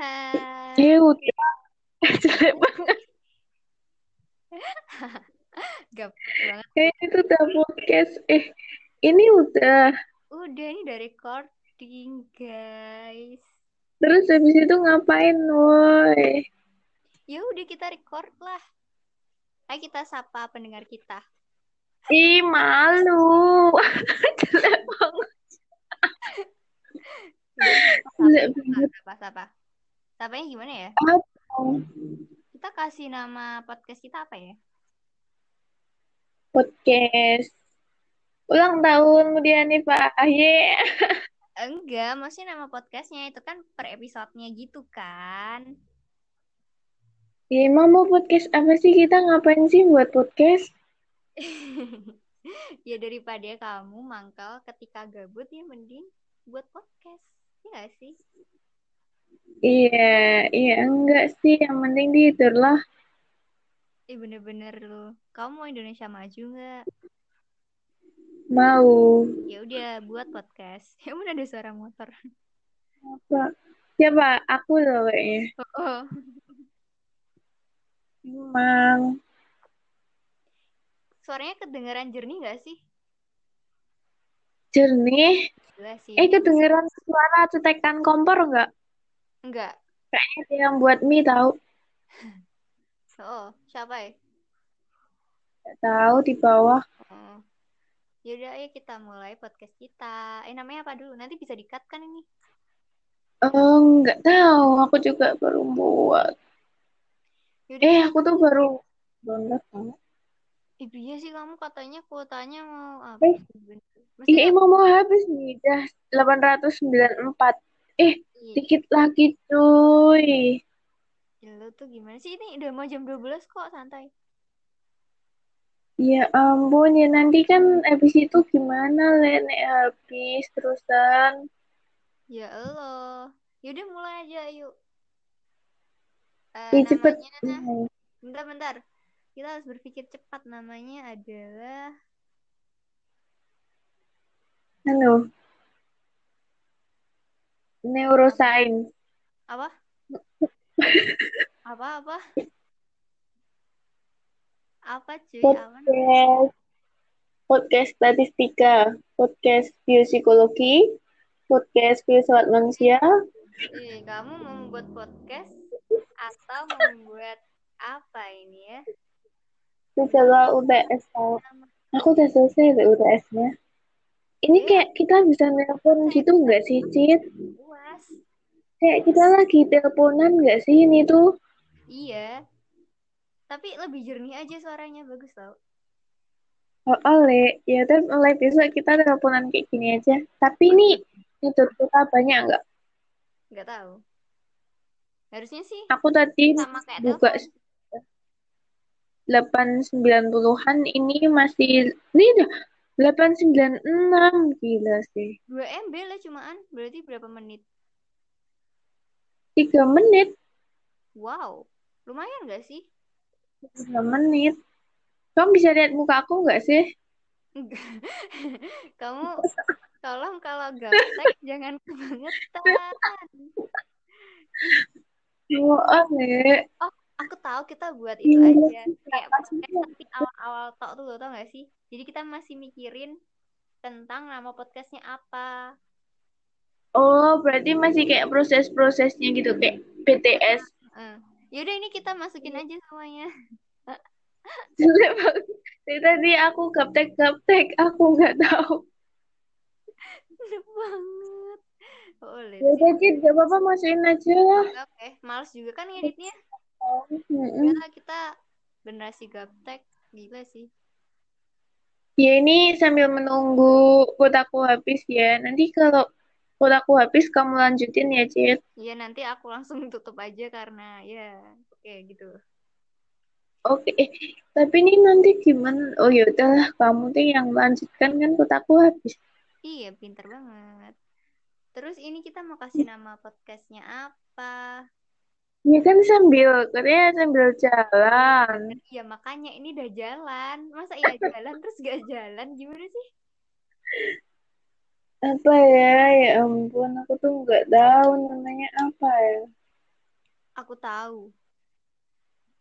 Hai. Udah. Jelek banget. Gap banget. Eh itu udah podcast. Eh ini udah. Udah ini udah recording, guys. Terus habis itu ngapain, woi? Ya udah kita record lah. Ayo kita sapa pendengar kita. Ih, malu. Jelek banget. Jelek banget. Sapa, Sapanya gimana ya? Kita kasih nama podcast kita apa ya? Podcast. Ulang tahun Mudiani Pak Aye. Enggak, maksudnya nama podcastnya itu kan per episodenya gitu kan. Ya, emang mau podcast apa sih? Kita ngapain sih buat podcast? ya daripada kamu mangkal ketika gabut ya mending buat podcast. Iya gak sih? Iya, iya enggak sih. Yang penting tidur lah. Eh bener-bener lu. Kamu mau Indonesia maju nggak? Mau. Ya udah buat podcast. Ya udah ada suara motor. Apa? Siapa? Aku loh kayaknya. Oh, Emang. suaranya kedengeran jernih gak sih? Jernih. Gila sih. Eh, kedengeran suara cetekan kompor enggak? Enggak. Kayaknya ada yang buat mie tahu. Oh, siapa ya? Nggak tahu di bawah. Oh. Yaudah, ayo kita mulai podcast kita. Eh, namanya apa dulu? Nanti bisa di-cut kan ini? Oh, nggak tahu. Aku juga baru buat. Yaudah, Eh, aku tuh baru download tahu. eh, iya sih kamu katanya kuotanya mau apa? Eh, sih? Bener. Iya, mau mau habis nih. Dah 894. Eh, dikit lagi cuy. lo tuh gimana sih? Ini udah mau jam 12 kok, santai. Ya ampun, ya nanti kan habis itu gimana, Le? Nek habis terusan. Ya Allah. Yaudah mulai aja, yuk. Eh, Ih, cepet. namanya, bentar-bentar. Kita harus berpikir cepat. Namanya adalah Anu, neuroscience. apa? Apa cuy? Apa namanya? Podcast, podcast statistika, podcast biopsikologi, podcast filsafat manusia, Eh, kamu mau membuat podcast atau membuat apa ini ya? setelah UTS tahu. Aku udah selesai deh UTS-nya. Ini Iya. kayak kita bisa nelpon gitu nggak sih, Cit? Kayak kita lagi teleponan nggak sih ini tuh? Iya. Tapi lebih jernih aja suaranya bagus tau. Oh, oleh. Ya, tapi mulai besok kita teleponan kayak gini aja. Tapi ini itu kita banyak nggak? Nggak tahu. Harusnya sih Aku tadi sama kayak buka telepon. 890-an ini masih ini udah 896 gila sih. 2 MB lah cumaan. Berarti berapa menit? 3 menit, Wow. Lumayan nggak sih? 3 menit. Kamu bisa lihat muka aku nggak sih? Kamu tolong kalau gaptek jangan kebangetan. Oh. Oh, aku tahu kita buat itu Iya, aja. Kayak podcast tapi awal-awal tok tuh, tau gak sih? Jadi kita masih mikirin tentang nama podcastnya apa. Oh, berarti masih kayak proses-prosesnya gitu kayak BTS. Eh, Yaudah ini kita masukin aja semuanya. Dari tadi aku gaptek-gaptek, aku nggak tahu. Enak banget. Boleh. Ya udah, Cid, gak apa-apa masukin aja lah. Oke, males juga kan ngeditnya. Mm-mm. Udah kita generasi gaptek. Gila sih. Ya ini sambil menunggu kotaku habis ya. Nanti kalau kotaku habis kamu lanjutin ya, Cid. Iya nanti aku langsung tutup aja karena ya oke gitu. Oke, eh, tapi ini nanti gimana? Oh ya udahlah, kamu tuh yang lanjutkan kan kotaku habis. Iya pinter banget. Terus ini kita mau kasih nama podcastnya apa? Ya kan sambil, katanya sambil jalan. Ya makanya ini udah jalan. Masa iya jalan terus gak jalan? Gimana sih? Apa ya? Ya ampun, aku tuh nggak tahu namanya apa ya. Aku tahu.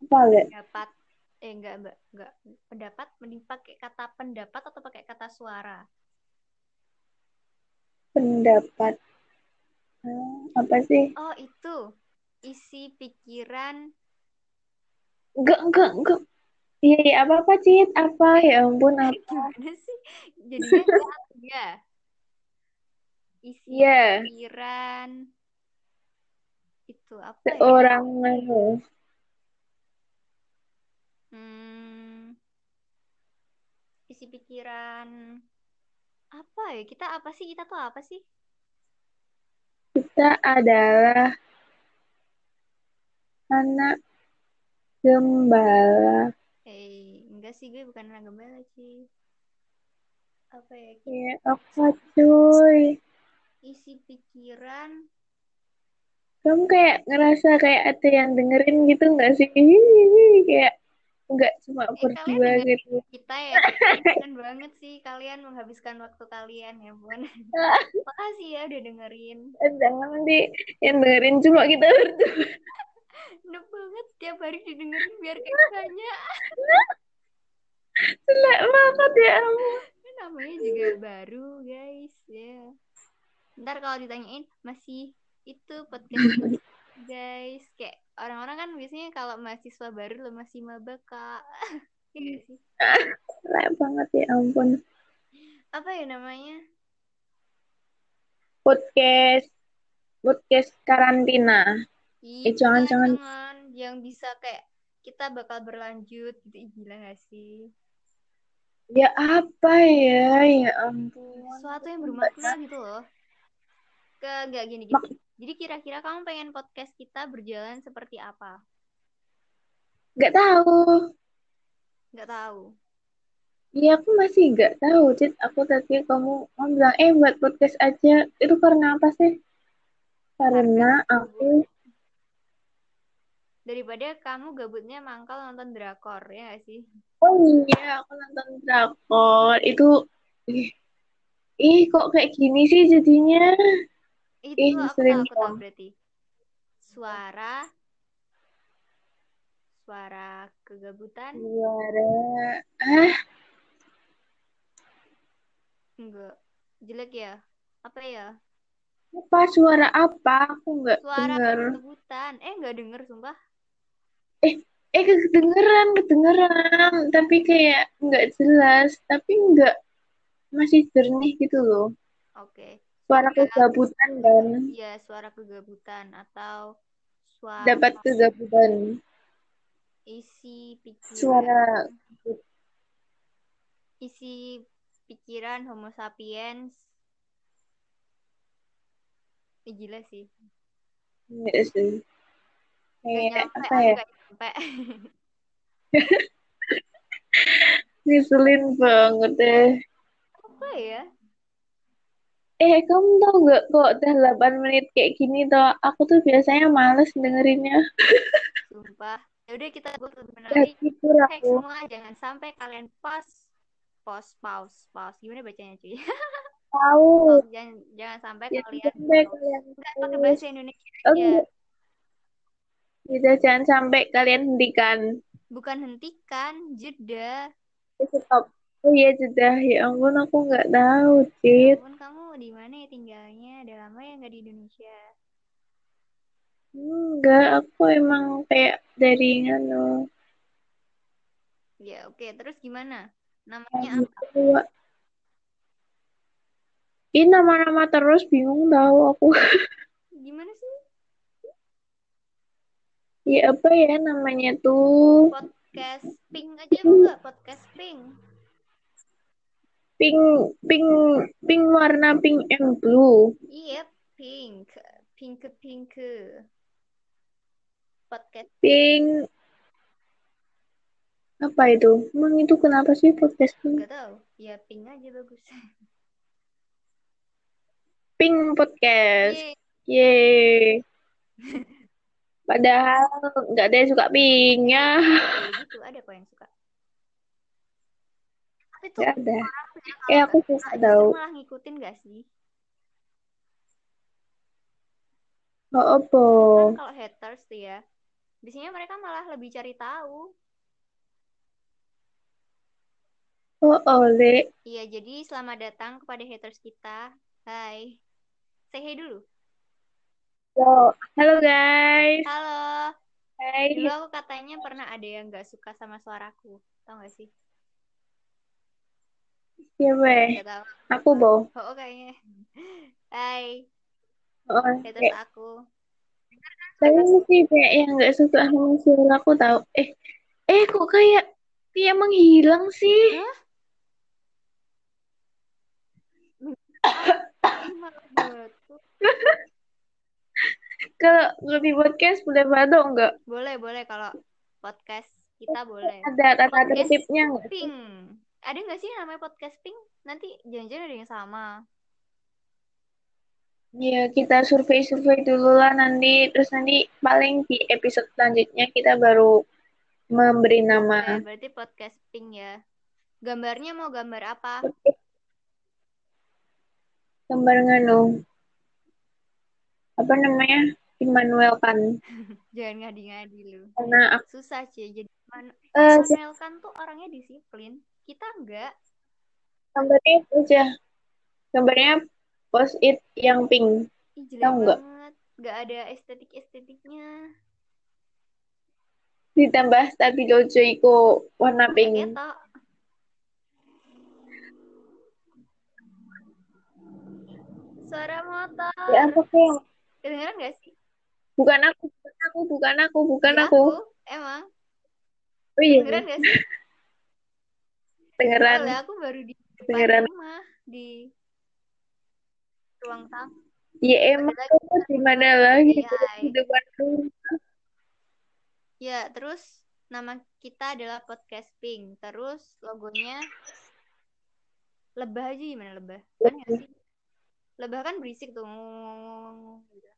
Apa Le? Pendapat. Eh, enggak, enggak, enggak. Pendapat mending pakai kata pendapat atau pakai kata suara? Pendapat. Hmm, apa sih? Oh, itu. Isi pikiran. Enggak, enggak, enggak. Iya, iya, apa-apa, Cit? Apa? Ya ampun, apa? Gimana sih? Jadinya enggak, ya. Isi Iya, pikiran. Itu apa ya? seorang anu. Hmm, isi pikiran. Apa ya? Kita apa sih? Kita tuh apa sih? Kita adalah anak gembala. Eh, enggak sih gue bukan anak gembala sih. Apa ya? Ya, apa cuy? Isi pikiran. Kamu kayak ngerasa kayak ada yang dengerin gitu nggak sih? Kayak nggak cuma Eh, berdua gitu. kita ya? Keren banget sih kalian menghabiskan waktu kalian ya, Bun. Makasih ya udah dengerin. Jangan nanti yang dengerin cuma kita berdua. Enak banget tiap hari didengerin biar kayak banyak. Jelek banget ya ampun. Namanya juga baru, guys. Ya. Ntar kalau ditanyain masih itu podcast guys. Kayak orang-orang kan biasanya kalau mahasiswa baru lo masih maba kak. Iya sih? Jelek banget ya ampun. Apa ya namanya? Podcast podcast karantina. Ih, Eh, jangan, jangan. jangan. Yang bisa kayak kita bakal berlanjut gitu. Gila gak sih? Ya apa ya? Ya ampun. Sesuatu yang bermakna gitu loh. Ke nggak gini gini. Jadi kira-kira kamu pengen podcast kita berjalan seperti apa? Nggak tahu. Nggak tahu. Iya aku masih nggak tahu, Cit. Aku tadi kamu kamu bilang, eh buat podcast aja. Itu karena apa sih? Karena aku Daripada kamu gabutnya mangkal nonton drakor, ya gak sih? Oh iya, aku nonton drakor. Itu, ih, ih kok kayak gini sih jadinya? Itu Ih, aku tahu, aku tahu berarti. Suara, suara kegabutan, Suara, ah, enggak. Jelek ya? Apa ya? apa suara apa? Aku nggak Suara dengar. kegabutan. Eh, nggak denger, sumpah. Eh, kedengeran, kedengeran. Tapi kayak nggak jelas. Tapi nggak, masih jernih gitu loh. Oke. Suara kegabutan kan. Iya, suara kegabutan atau suara Dapat kegabutan. isi pikiran. Suara, isi pikiran Homo sapiens. Ih, gila sih. nggak sih. Kayak apa ya? Ngeselin banget deh. Apa ya? Eh, kamu tau nggak kok udah 8 menit kayak gini toh? Aku tuh biasanya males dengerinnya. Sumpah. Ya udah kita gue Ya Hey aku. semua jangan sampai kalian pause, pause, pause, pause. Gimana bacanya cuy? Tahu. Jangan jangan sampai Ya kalian sampai kalian Enggak pakai bahasa Indonesia Oh, aja. Gitu, jangan sampai kalian hentikan. Bukan hentikan, jeda. Stop. Oh iya, sudah. Ya ampun, aku nggak tahu, Ya Cit. ampun kamu di mana ya tinggalnya? Udah lama ya nggak di Indonesia. Enggak, aku emang kayak dari nganu. Ya oke. Terus gimana? Namanya apa? Ini nama-nama terus bingung tahu aku. Gimana sih? Ya apa ya namanya tuh? Podcast Pink aja enggak? Podcast Pink. Pink, pink, pink warna pink and blue. Iya, pink. Pink pink. Podcast Pink, apa itu? Emang itu kenapa sih podcast pink? Gak tahu. Ya pink aja bagus. Pink podcast. Yeay. Yeay. Padahal nggak ada yang suka pink ya. Kayak gitu ada kok yang suka. Tapi tuh Nggak ada. ya Eh aku suka tahu. malah ngikutin gak sih? Oh, apa? kan kalau haters tuh ya biasanya mereka malah lebih cari tahu Oh, oleh. iya jadi selamat datang kepada haters kita hai say hey dulu Halo, halo guys. halo Hai. dulu aku katanya pernah ada yang nggak suka sama suaraku tau gak sih Siapa? Gak tahu Aku, Bo. oh kayaknya hai Oh, kayak, aku tapi sih kayak yang nggak suka sama suara aku tahu. Eh, eh kok kayak dia menghilang sih? Hah? Kalau lebih podcast boleh bantu nggak? boleh boleh kalau podcast kita boleh Ada tata tertibnya nggak? pink ada nggak sih namanya podcast pink nanti jangan-jangan ada yang sama Iya, kita survei-survei dulu lah nanti. Terus nanti paling di episode selanjutnya kita baru memberi nama. berarti podcast pink ya gambarnya mau gambar apa Gambar nganu. Apa namanya? Immanuel kan. jangan ngadi-ngadi lu Karena aku susah sih jadi man eh, Immanuel kan tuh orangnya disiplin kita enggak gambarnya itu aja. Gambarnya post it yang pink. Ih, jelek Tahu nggak? banget nggak ada estetik estetiknya Ditambah stabilo iku warna kayak pink. ketok suara motor Ya apa yang kedengeran gak sih bukan aku, bukan aku, bukan aku, bukan Ya, aku. emang Oh iya, kedengeran gak sih dengeran. Soalnya aku baru di Dengeran. rumah di ruang tamu. Ya emang aku di mana lagi Iya. di depan rumah. Ya, terus nama kita adalah podcast Pink. Terus logonya lebah aja gimana lebah? Kan nggak sih? Lebah kan berisik tuh. Gitu.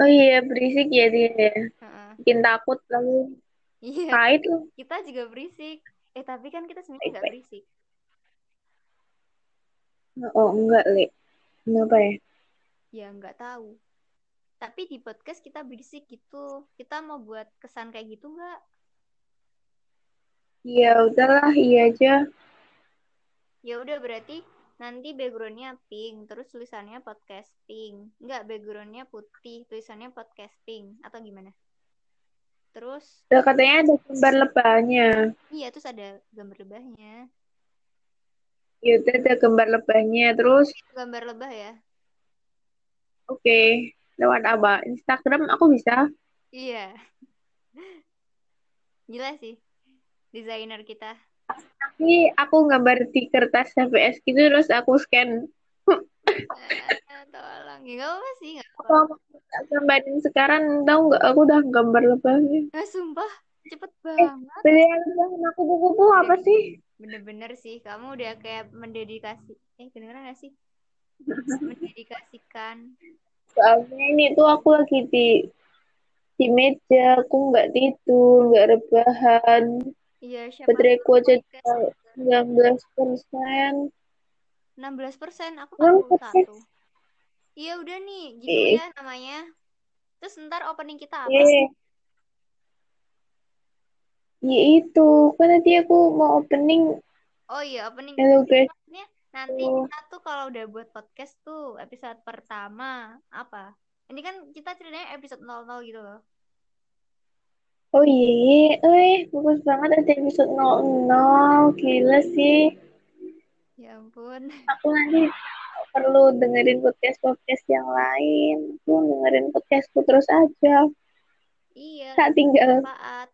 Oh iya berisik ya dia ya. Heeh. Bikin takut lalu Iya, pahit loh. kita juga berisik. Eh, tapi kan kita sebenarnya nggak berisik. Oh enggak le. Kenapa ya? Ya, nggak tahu. Tapi di podcast kita berisik gitu. Kita mau buat kesan kayak gitu nggak? Ya udahlah iya aja. Ya udah berarti nanti backgroundnya pink, terus tulisannya podcast pink. Enggak, backgroundnya putih, tulisannya podcast pink atau gimana? Terus Udah katanya ada gambar lebahnya. iya terus ada gambar lebahnya. Ya udah ada gambar lebahnya. Terus Gambar lebah ya? oke lewat apa? Instagram aku bisa. Iya. Gila sih desainer kita. Tapi aku gambar di kertas HVS gitu terus aku scan. Eh, tolong. Ya nggak apa sih, nggak apa. Gambarin sekarang tahu nggak aku udah gambar lebahnya. Nah, sumpah cepet banget. Pilihan lebahan aku buku-buku apa sih? Bener-bener sih, kamu udah kayak mendedikasi. Eh, kedengeran gak sih? Mendedikasikan Soalnya ini tuh aku lagi di di meja, aku nggak tidur, nggak rebahan. Iya, siapa Bateraiku aja podcast 19 persen. 16 persen, aku 16%. 41. Iya udah nih, gitu Eh. ya namanya. Terus ntar opening kita apa? Iya. Ya itu, kan tadi aku mau opening. Oh iya, opening Hello guys. maksudnya nanti Oh. kita tuh kalau udah buat podcast tuh episode pertama apa? Ini kan kita ceritanya episode 00 gitu loh. Oh iya, eh bagus banget ada episode 00. Gila sih. Ya ampun. Aku nanti perlu dengerin podcast-podcast yang lain. Aku dengerin podcastku terus aja. Iya, Tak tinggal. manfaat.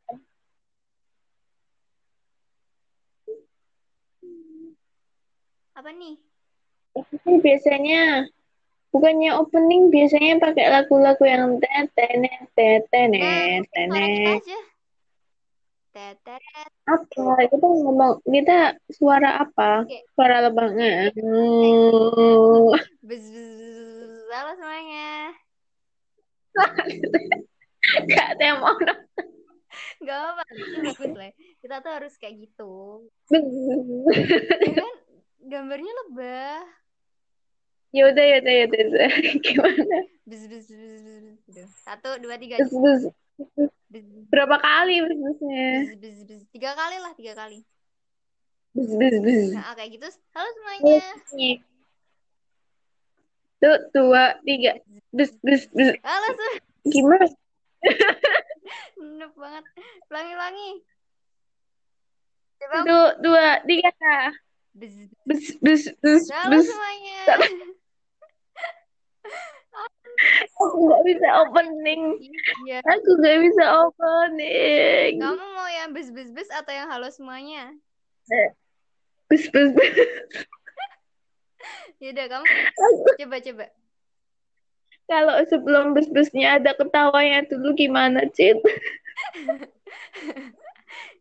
Apa nih? Ini biasanya bukannya opening biasanya pakai lagu-lagu yang suara kita tenet aja. Tetet. Apa kita ngomong kita suara apa Kayak- suara lebangan. Bzz, bzz, bzz. Halo semuanya. gak ada yang mau Gak apa-apa, itu bagus lah. Kita tuh harus kayak gitu. Ya kan? Gambarnya lebah. Yaudah, yaudah, yaudah, yaudah. Gimana? Satu, dua, tiga. Bus, bus. Berapa kali bis-bisnya? Bis, bis, bis. Tiga kali lah, tiga kali. Bis, bis, bis. Nah, kayak gitu. Halo semuanya. Satu, dua, tiga. Bis, bis, bis. Halo semuanya. Gimana? Enak banget. Pelangi-pelangi. Satu, dua, tiga. Bis, bis, bis, bis. Halo semuanya. Aku nggak bisa opening. Iya. Aku nggak bisa opening. Kamu mau yang bus bus bus atau yang halo semuanya? Bus, bus, bus. Yaudah, kamu coba coba. Kalau sebelum bus-busnya ada ketawanya dulu gimana, Cid?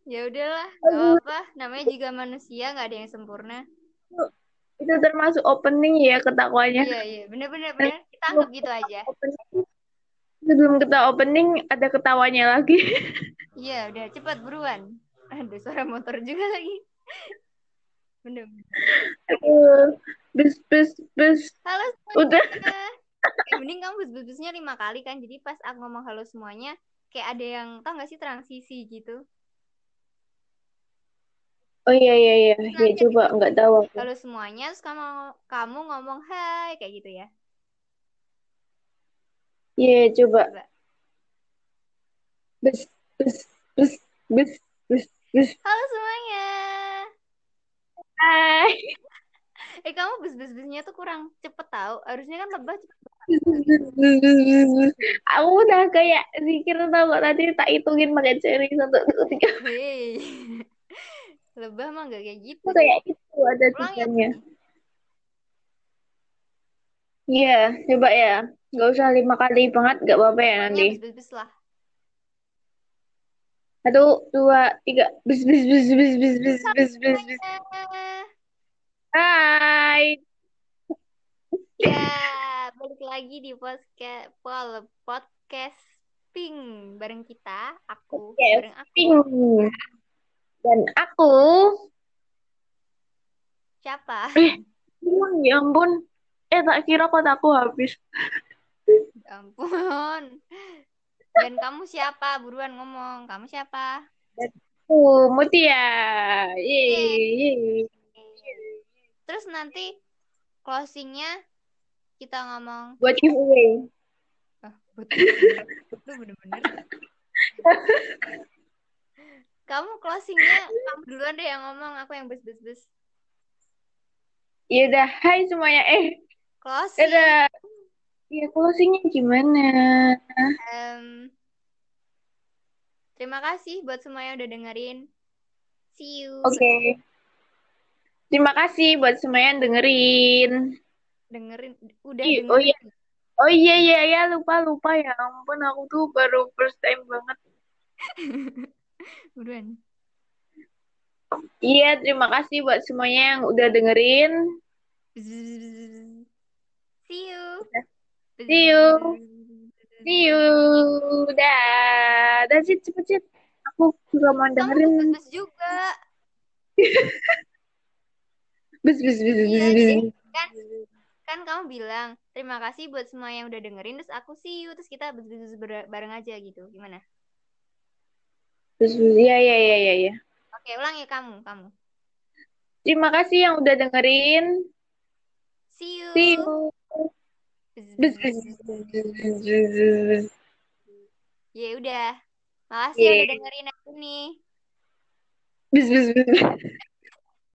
Ya udahlah, gak apa-apa. Namanya juga manusia, nggak ada yang sempurna. Itu termasuk opening ya ketawanya. Iya iya, bener-bener bener. Kita anggap gitu aja. Opening. Sebelum kita opening ada ketawanya lagi. Iya, udah cepat buruan. Ada suara motor juga lagi. Bener. Aduh, bus, bus, bus. Halo Udah. semuanya. Eh, mending kamu bus-busnya lima kali kan. Jadi pas aku ngomong halo semuanya, kayak ada yang tau gak sih transisi gitu. Oh iya iya iya, ya coba nggak tahu aku. Halo semuanya, terus kamu kamu ngomong hai kayak gitu ya. Iya coba. Coba. Bus, bus, bus, bus, bus, bus. Halo semuanya. Hai. Eh kamu bus-bus-busnya tuh kurang cepet tau. Harusnya kan lebah cepet. Bus, bus, bus, bus, bus, bus, bus. Aku udah kayak zikir tau gak tadi tak hitungin pakai jari satu dua tiga. Hei. Lebah mah gak kayak gitu. Kayak itu ada Ulang ya. Iya, coba ya. Gak usah lima kali banget, gak apa-apa ya nanti. bus-bus lah. Satu, dua, tiga. Bus, bus, bus, bus, bus, bus, bus, bus. Eh, Hai. Ya, balik lagi di podcast podcast ping bareng kita, aku Podcast bareng aku. Ping. Dan aku, Siapa? oh, ya ampun. Eh, tak kira kotaku habis. Ya ampun. Dan kamu siapa? Buruan ngomong. Kamu siapa? Oh, Mutia. Yeay. Terus nanti closingnya kita ngomong. Buat giveaway. Ah, betul. Lu bener-bener. Kamu closingnya kamu duluan deh yang ngomong. Aku yang bus-bus-bus. Ya udah, hai semuanya. Eh, Closing. ada. Ya, closingnya gimana? Em, terima kasih buat semua yang udah dengerin. See you. Oke. Terima kasih buat semua yang dengerin. Dengerin. Udah Ih, dengerin. oh iya. Oh iya iya ya lupa lupa ya ampun aku tuh baru first time banget. Buruan. Iya terima kasih buat semuanya yang udah dengerin. See you. See you. See you. Dah, dah sih cepet sih. Aku juga mau dengerin. bus juga. Bus bus bus bus. Iya, bus. kan kan kamu bilang terima kasih buat semua yang udah dengerin terus aku see you terus kita bus bus bareng aja gitu. Gimana? Terus ya ya ya ya ya. Oke, ulangi kamu, kamu. Terima kasih yang udah dengerin. See you. See you. Ya udah. Makasih yeah. udah dengerin aku nih. Bis bis bis.